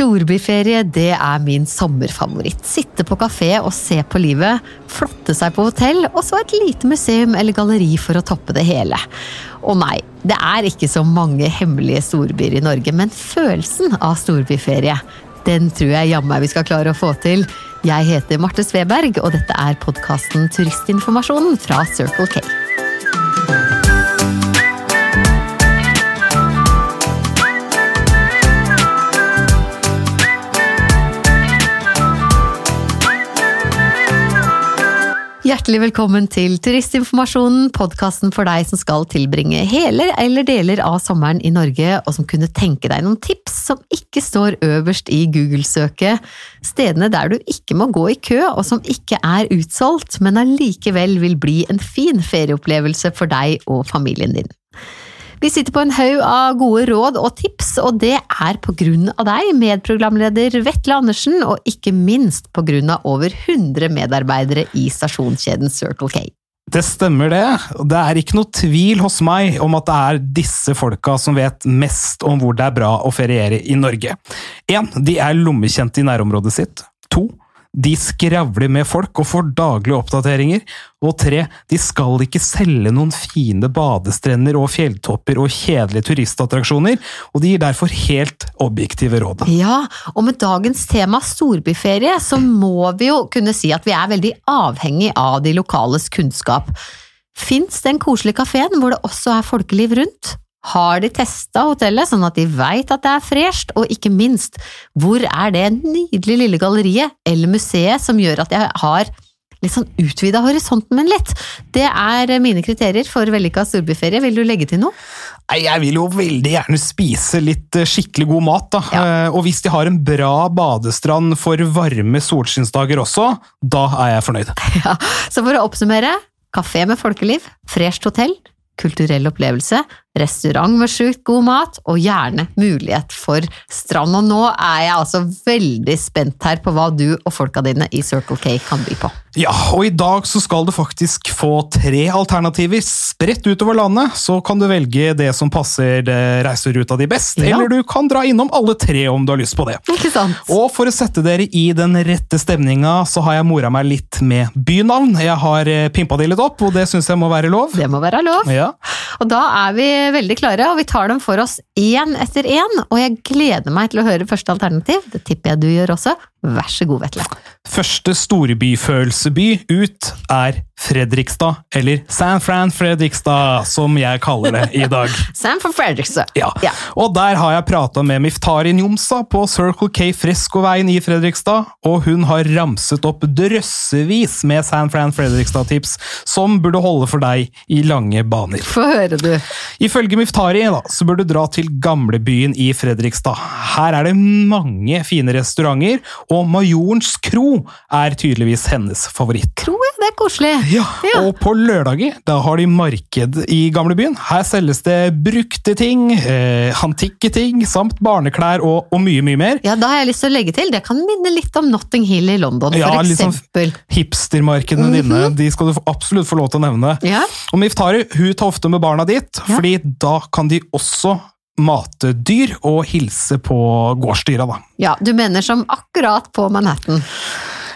Storbyferie det er min sommerfavoritt. Sitte på kafé og se på livet, flotte seg på hotell, og så et lite museum eller galleri for å toppe det hele. Og nei, det er ikke så mange hemmelige storbyer i Norge, men følelsen av storbyferie, den tror jeg jammen vi skal klare å få til. Jeg heter Marte Sveberg, og dette er podkasten Turistinformasjonen fra Circle K. Hjertelig velkommen til Turistinformasjonen, podkasten for deg som skal tilbringe hele eller deler av sommeren i Norge, og som kunne tenke deg noen tips som ikke står øverst i Google-søket. Stedene der du ikke må gå i kø, og som ikke er utsolgt, men allikevel vil bli en fin ferieopplevelse for deg og familien din. Vi sitter på en haug av gode råd og tips, og det er på grunn av deg, medprogramleder Vetle Andersen, og ikke minst på grunn av over 100 medarbeidere i stasjonskjeden Circle K. Det stemmer det. Det er ikke noe tvil hos meg om at det er disse folka som vet mest om hvor det er bra å feriere i Norge. En, De er lommekjente i nærområdet sitt. To, de skravler med folk og får daglige oppdateringer. Og tre, de skal ikke selge noen fine badestrender og fjelltopper og kjedelige turistattraksjoner, og de gir derfor helt objektive råd. Ja, og med dagens tema storbyferie, så må vi jo kunne si at vi er veldig avhengig av de lokales kunnskap. Fins den koselige kafeen hvor det også er folkeliv rundt? Har de testa hotellet sånn at de veit at det er fresht, og ikke minst, hvor er det nydelige lille galleriet eller museet som gjør at jeg har litt sånn utvida horisonten min litt? Det er mine kriterier for vellykka storbyferie. Vil du legge til noe? Jeg vil jo veldig gjerne spise litt eh, skikkelig god mat, da. Ja. Eh, Og hvis de har en bra badestrand for varme solskinnsdager også, da er jeg fornøyd. Ja, så for å oppsummere, kafé med folkeliv, fresht hotell, kulturell opplevelse, restaurant med sjukt god mat, og gjerne mulighet for strand. Og nå er jeg altså veldig spent her på hva du og folka dine i Circle K kan by på. Ja, og i dag så skal du faktisk få tre alternativer spredt utover landet, så kan du velge det som passer reiseruta di best, Ja. eller du kan dra innom alle tre om du har lyst på det. Ikke sant? Og for å sette dere i den rette stemninga, så har jeg mora meg litt med bynavn. Jeg har eh, pimpa de litt opp, og det syns jeg må være lov. Det må være lov. Ja. Og da er vi veldig klare, og vi tar dem for oss én etter én. Og jeg gleder meg til å høre første alternativ. Det tipper jeg du gjør også. Vær så god, Vetle. Første storbyfølelseby ut er Fredrikstad, eller San Fran Fredrikstad, som jeg kaller det i dag. San for Fredrikstad. Ja, Ja. og der har jeg prata med Miftari Njomsa på Circle K Freskoveien i Fredrikstad, og hun har ramset opp drøssevis med San Fran Fredrikstad-tips som burde holde for deg i lange baner. Få høre, du. Ifølge Miftari da, så bør du dra til gamlebyen i Fredrikstad. Her er det mange fine restauranter, og Majorens kro er tydeligvis hennes favoritt. Kro, ja. Det er koselig. Ja, Ja. og på lørdager da har de marked i gamlebyen. Her selges det brukte ting, eh, antikke ting, samt barneklær og, og mye, mye mer. Ja, da har jeg lyst til å legge til. Det kan minne litt om Notting Hill i London, Ja, for Liksom Hipstermarkedene mm -hmm. dine de skal du absolutt få lov til å nevne. Ja, Og Miftari hun tar ofte med barna dit, Ja. fordi da kan de også mate dyr og hilse på gårdsdyra. da. ja, du mener som akkurat på Manhattan.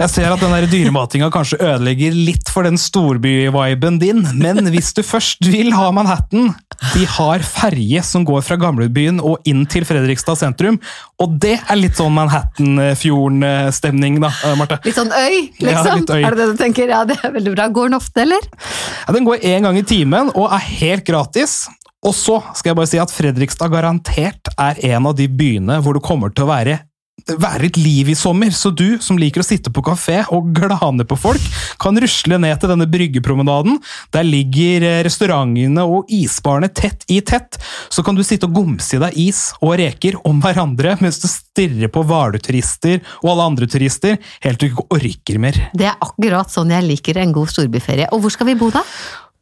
Jeg ser at den dyrematinga kanskje ødelegger litt for den storby-viben din, men hvis du først vil ha Manhattan De har ferje som går fra gamlebyen og inn til Fredrikstad sentrum, og det er litt sånn Manhattan-fjorden-stemning, da, eh, Marte. Litt sånn øy, Ja, liksom? litt øy. Er det det du tenker? Ja, det er veldig bra. Går den ofte, eller? Ja, den går én gang i timen og er helt gratis. Og så skal jeg bare si at Fredrikstad garantert er en av de byene hvor det kommer til å være være litt liv i sommer, så du som liker å sitte på kafé og glane på folk, kan rusle ned til denne bryggepromenaden. Der ligger eh, restaurantene og isbarene tett i tett. Så kan du sitte og gomse i deg is og reker om hverandre mens du stirrer på hvaluturister og alle andre turister, helt til du ikke orker mer. Det er akkurat sånn jeg liker en god storbyferie. Og hvor skal vi bo da?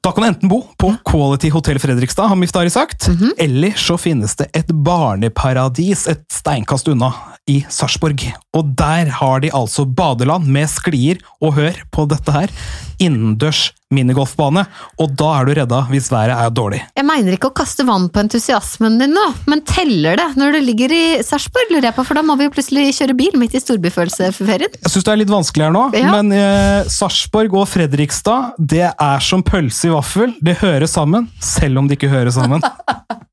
Da kan du enten bo på Quality Hotel Fredrikstad, har Miftari sagt, eller så finnes det et barneparadis et steinkast unna. i Sarpsborg. Og der har de altså badeland med sklier, og hør på dette her, innendørs minigolfbane. Og da er du redda hvis været er dårlig. Jeg mener ikke å kaste vann på entusiasmen din nå, men teller det når du ligger i Sarpsborg, lurer jeg på, for da må vi jo plutselig kjøre bil midt i storbyfølelseferien. Jeg syns det er litt vanskelig her nå, Ja. men eh, Sarpsborg og Fredrikstad, det er som pølse i vaffel. Det hører sammen, selv om det ikke hører sammen.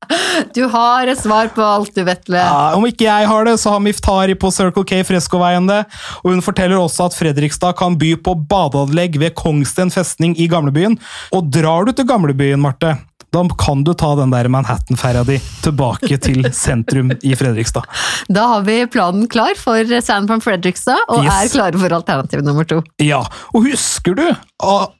Du har et svar på alt du, Vetle. Ja, om ikke jeg har det, så har Miftari på Circle K Freskoveien det. Og hun forteller også at Fredrikstad kan by på badeanlegg ved Kongsten festning i gamlebyen. Og drar du til gamlebyen, Marte, da kan du ta den der Manhattan-ferja di tilbake til sentrum i Fredrikstad. Da har vi planen klar for Sand from Fredrikstad, og Yes. er klare for alternativ nummer to. Ja, og husker du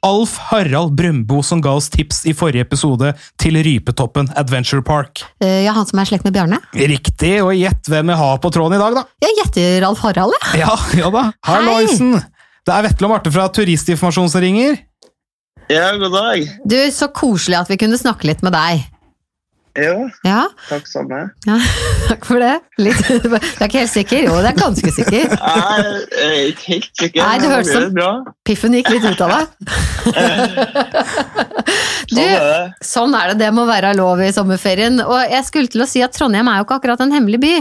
Alf Harald Brøndbo som ga oss tips i forrige episode til Rypetoppen Adventure Park? Eh, Ja, han som er slekt med Bjarne? Riktig, og gjett hvem jeg har på tråden i dag, da? Jeg gjetter Alf Harald, jeg. Ja, ja da. Halloisen! Det er Vetle og Marte fra Turistinformasjon som ringer. Ja, god dag. Du, så koselig at vi kunne snakke litt med deg. Jo, Ja, takk samme. ja takk for det. Litt, du er ikke helt sikker? Jo, det er ganske sikker. Jeg er ikke helt sikker. Nei, det hørtes som- Piffen gikk litt ut av deg. Du, Sånn det. sånn er det, det må være lov i sommerferien. Og jeg skulle til å si at Trondheim er jo ikke akkurat en hemmelig by,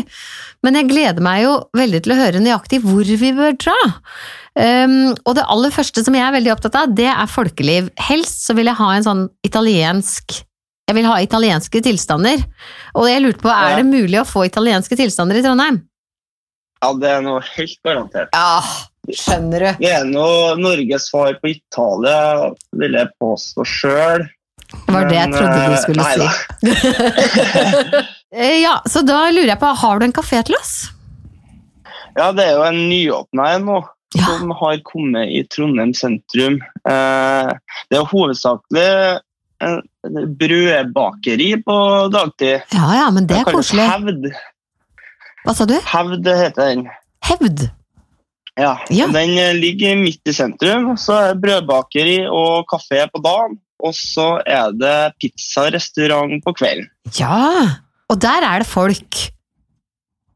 men jeg gleder meg jo veldig til å høre nøyaktig hvor vi bør dra. Um, og det aller første som jeg er veldig opptatt av, det er folkeliv. Helst så vil jeg ha en sånn italiensk Jeg vil ha italienske tilstander. Og jeg lurte på, er det mulig å få italienske tilstander i Trondheim? Ja, det er noe helt garantert. Ja, skjønner du. Det er noe Norges svar på Italia, vil jeg påstå sjøl. Det var det jeg trodde du skulle si. Eh, Ja, så da lurer jeg på, har du en kafé til oss? Ja, det er jo en nyåpna en nå, Ja. som har kommet i Trondheim sentrum. Eh, Det er hovedsakelig brødbakeri på dagtid. Ja ja, men det er koselig. Hevd. Hva sa du? Hevd heter den. Hevd? Ja, Ja. Den eh, ligger midt i sentrum. Så er det brødbakeri og kafé på dagen. Og så er det pizzarestaurant på kvelden. Ja, og der er det folk.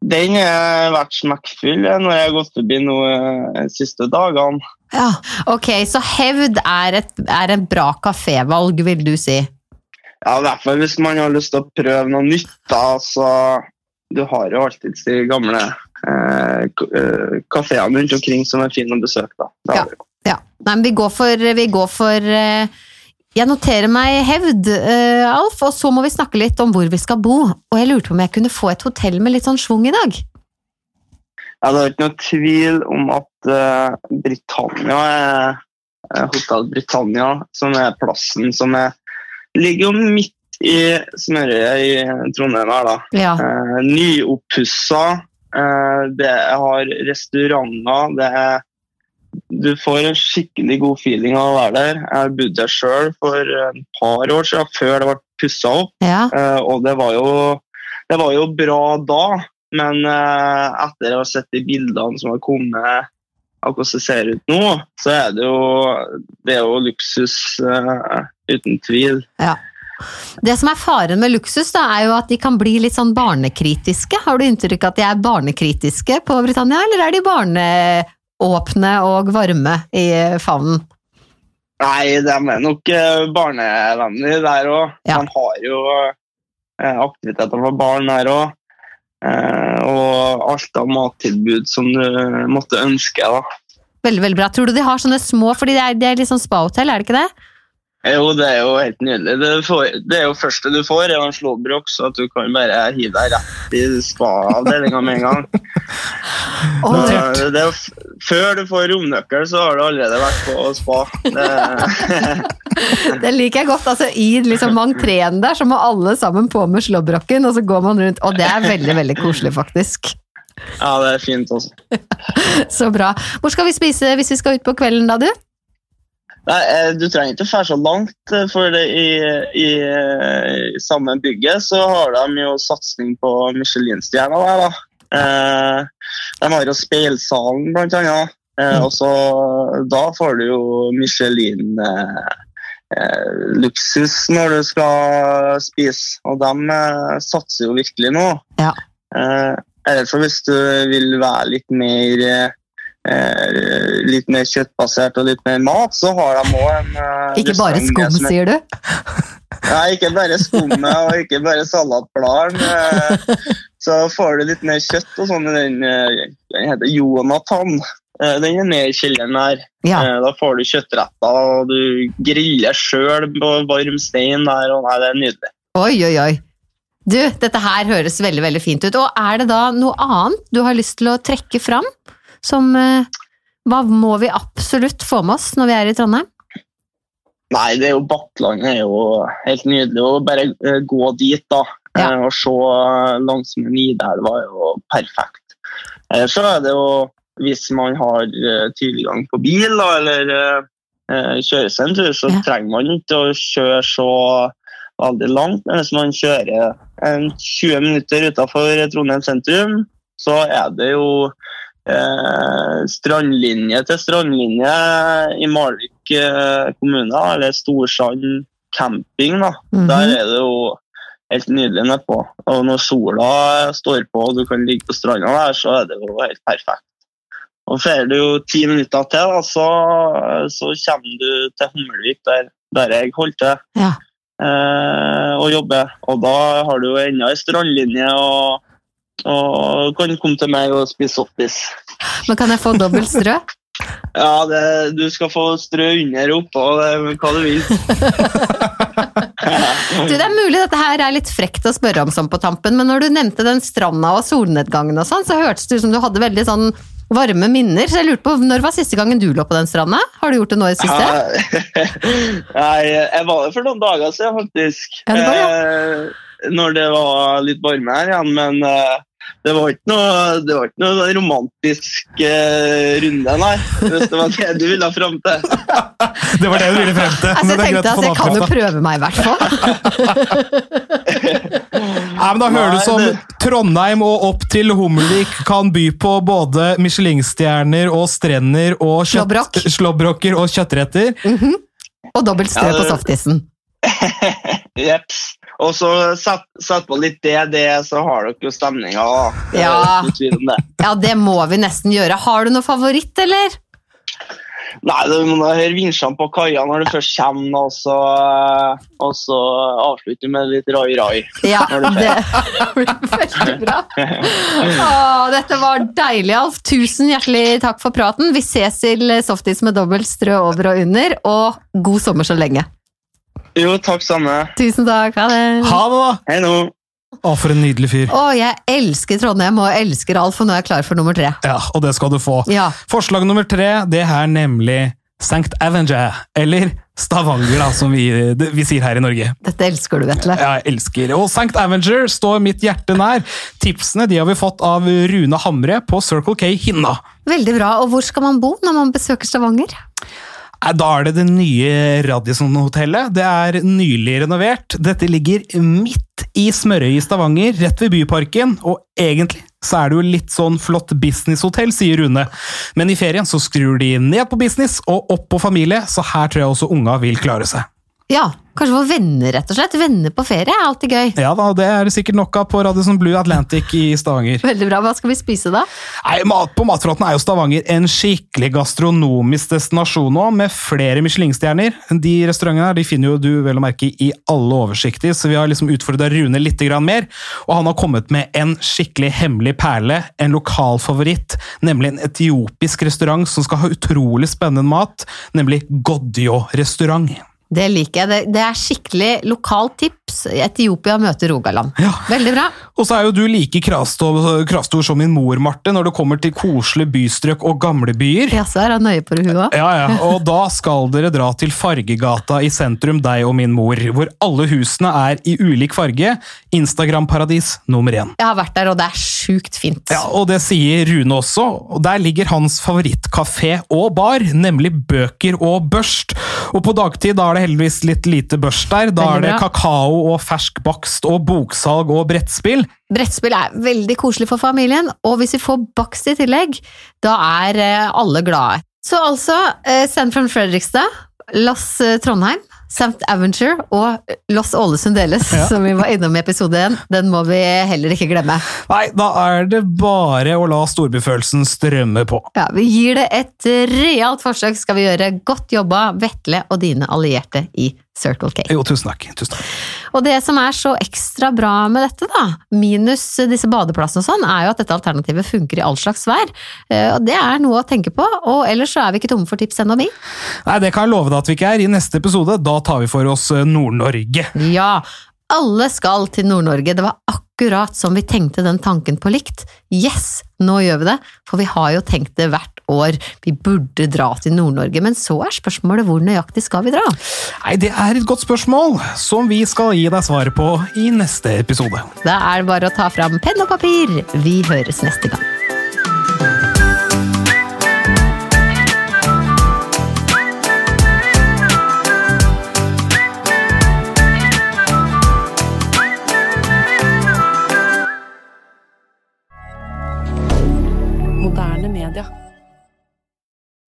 Den har vært smekkfull når jeg har gått forbi nå eh, de siste dagene. Ja, ok, så hevd er et, er et bra kafévalg, vil du si. Ja, I hvert fall hvis man har lyst til å prøve noe nytt. da, så Du har jo alltid de gamle eh, eh, kafeene rundt omkring som er fine å besøke. da. Jo. Ja, Nei, men vi går for, vi går for eh, Jeg noterer meg hevd, uh, Alf, og så må vi snakke litt om hvor vi skal bo. Og jeg lurte på om jeg kunne få et hotell med litt sånn schwung i dag? Ja, det er ikke noe tvil om at uh, Britannia er eh, Hotell Britannia, som er plassen som er, ligger jo midt i smørøyet i Trondheim her, da. Ja. Uh, nyoppussa. Det har restauranter. Det er Du får en skikkelig god feeling av å være der. Jeg bodde der sjøl for et par år siden, før det ble pussa opp. ja. Eh, og det var, jo, det var jo bra da, men eh, etter å ha sett de bildene som har kommet av hvordan det ser ut nå, så er det jo, det er jo luksus eh, uten tvil. Det som er faren med luksus, da, er jo at de kan bli litt sånn barnekritiske. Har du inntrykk av at de er barnekritiske på Britannia, eller er de barneåpne og varme i favnen? Nei, de er nok eh, barnevennlige der òg. Ja. De har jo eh, aktiviteter for barn der òg. og alt av mattilbud som du måtte ønske. da. Veldig, veldig bra. Tror du de har sånne små, fordi det er, det er litt sånn spahotell, er det ikke det? Jo, det er jo helt nydelig. Det, får, det er jo første du får, er en slåbrok, så at du kan bare hive deg rett i spa-avdelinga med en gang. Oh. Det er før du får romnøkkel, så har du allerede vært på spa. Det, det liker jeg godt. altså I liksom entreen der så må alle sammen på med slåbroken, og så går man rundt. Og det er veldig, veldig koselig, faktisk. ja, det er fint også. Så bra. Hvor skal vi spise hvis vi skal ut på kvelden, da, du? Nei, eh, Du trenger ikke fære så langt, eh, for i, i, i samme bygget så har de jo satsing på Michelin-stjerner der. da. Eh, de har jo Speilsalen, blant annet. Eh, og så Da får du jo Michelin eh, eh, luksus når du skal spise, og de eh, satser jo virkelig nå. Ja. Eh, Eller så hvis du vil være litt mer eh, litt mer kjøttbasert og litt mer mat, så har de òg en eh, Ikke bare skum, som er- sier du? Nei, ikke bare skummet og ikke bare salatbladene. eh, Så får du litt mer kjøtt og sånn i den. eh, Den heter Jonathan. Eh, Den er nede i kjelleren her. Ja. Da får du kjøttretter, og du griller sjøl på varm stein der. og nei, Det er nydelig. Oi, oi, oi. Du, dette her høres veldig, veldig fint ut. Og er det da noe annet du har lyst til å trekke fram? Som eh, Hva må vi absolutt få med oss når vi er i Trondheim? Nei, det er jo Bakkland er jo helt nydelig. å bare eh, gå dit da, Ja. Å og se eh, langsmed Nidelva er jo perfekt. Eh, Så er det jo, hvis man har eh, tilgang på bil da, eller eh, eh, kjøre seg en tur, så Ja. trenger man ikke å kjøre så veldig langt. Men hvis man kjører en 20 minutter utenfor Trondheim sentrum, så er det jo eh, strandlinje til strandlinje i Malvik eh, kommune, eller Storsand camping. da. Mhm. Der er det jo helt nydelig nedpå. Og når sola står på og du kan ligge på stranda der, så er det jo helt perfekt. Og Får du jo ti minutter til, da, så, så kommer du til Hummelvik, der, der jeg holdt til Ja. eh, og jobber. Og da har du jo enda ei strandlinje og, og kan komme til meg og spise softis. Men kan jeg få dobbelt strø? Ja, det, du skal få strø under og oppå, hva du vil. Du, det er mulig dette her er litt frekt å spørre om sånn på tampen, men når du nevnte den stranda og solnedgangen og sånn, så hørtes det ut som du hadde veldig sånn varme minner. Så jeg lurte på, når var siste gangen du lå på den stranda? Har du gjort det nå i det siste? Nei, jeg var der for noen dager siden, faktisk. Ja, det var Eh, Når det var litt varme her igjen, men eh, det var ikke noe, det var ikke noe romantisk uh, runde, nei. Hvis det var det du ville fram til. Det var det du ville frem til. Altså, jeg tenkte at jeg kan jo prøve meg i hvert fall. Nei, men Da hører du som Trondheim og opp til Hummelvik kan by på både Michelin-stjerner og strender og kjøtt, slåbroker og kjøttretter. Og dobbelt strø Ja, på saftisen. softisen. Og så sett, sett på litt DD, så har dere jo stemninga. Det Ja. det. Ja, det må vi nesten gjøre. Har du noe favoritt, eller? Nei, du må høre vinsjene på kaia når du først kommer, og så, og så avslutte med litt rai-rai. Ja, det blir veldig bra. Å, dette var deilig, Alf. Tusen hjertelig takk for praten. Vi ses til softis med dobbelt strø over og under, og god sommer så lenge. Jo, takk samme. Tusen takk. Ha det. Ha det, da! Hei nå. Å, for en nydelig fyr. Å, jeg elsker Trondheim og jeg elsker Alf, og nå er jeg klar for nummer tre. Ja, Og det skal du få. Ja. Forslag nummer tre, det er nemlig St. Avenger, eller Stavanger, da, som vi, det, vi sier her i Norge. Dette elsker du, Vetle. Jeg elsker. Og St. Avenger står mitt hjerte nær. Tipsene de har vi fått av Rune Hamre på Circle K Hinna. Veldig bra. Og hvor skal man bo når man besøker Stavanger? Nei, Da er det det nye Radisson-hotellet. Det er nylig renovert. Dette ligger midt i Smørøy i Stavanger, rett ved Byparken. Og egentlig så er det jo litt sånn flott businesshotell, sier Rune. Men i ferien så skrur de ned på business og opp på familie, så her tror jeg også unga vil klare seg. Ja, kanskje få venner, rett og slett. Venner på ferie er alltid gøy. Ja da, det er det sikkert nok av på Radisson Blue Atlantic i Stavanger. Veldig bra. Hva skal vi spise da? Nei, mat På matfronten er jo Stavanger en skikkelig gastronomisk destinasjon nå, med flere Michelin-stjerner. De restaurantene her, de finner jo du vel å merke i alle oversikter, så vi har liksom utfordra Rune litt mer. Og han har kommet med en skikkelig hemmelig perle, en lokal favoritt, nemlig en etiopisk restaurant som skal ha utrolig spennende mat, nemlig Goddio restaurant. Det liker jeg. Det, det er skikkelig lokalt tips. Etiopia møter Rogaland. Ja. Veldig bra. Og så er jo du like kravstor som min mor, Marte, når det kommer til koselige bystrøk og gamle byer. Ja, så er han nøye på det hun òg? Ja, ja, og da skal dere dra til Fargegata i sentrum, deg og min mor, hvor alle husene er i ulik farge. Instagram-paradis nummer én. Jeg har vært der, og det er sjukt fint. Ja, og det sier Rune også, og der ligger hans favorittkafé og bar, nemlig Bøker og Børst. Og på dagtid da er det heldigvis litt lite børst der, da er det kakao og fersk bakst og boksalg og brettspill. Brettspill er veldig koselig for familien, og hvis vi får bakst i tillegg, da er eh, alle glade. Så altså, eh, Send from Fredrikstad, Lass eh, Trondheim, St. Aventure og Loss Ålesund Deles, Ja. som vi var innom i episode 1, den må vi heller ikke glemme. Nei, da er det bare å la storbyfølelsen strømme på. Ja, Vi gir det et realt forsøk, skal vi gjøre. Godt jobba, Vetle og dine allierte i Circle K. Jo, tusen takk. Tusen takk. Og det som er så ekstra bra med dette, da, minus disse badeplassene og sånn, er jo at dette alternativet funker i all slags vær. Eh, Og det er noe å tenke på, og ellers så er vi ikke tomme for tips ennå, vi. Nei, Det kan jeg love deg at vi ikke er. I neste episode da tar vi for oss eh, Nord-Norge. Ja, alle skal til Nord-Norge. Det var akkurat som vi tenkte den tanken på likt. Yes, nå gjør vi det, for vi har jo tenkt det hvert år. Vi burde dra til Nord-Norge, men så er spørsmålet hvor nøyaktig skal vi dra? Nei, Det er et godt spørsmål, som vi skal gi deg svaret på i neste episode. Da er det bare å ta fram penn og papir. Vi høres neste gang.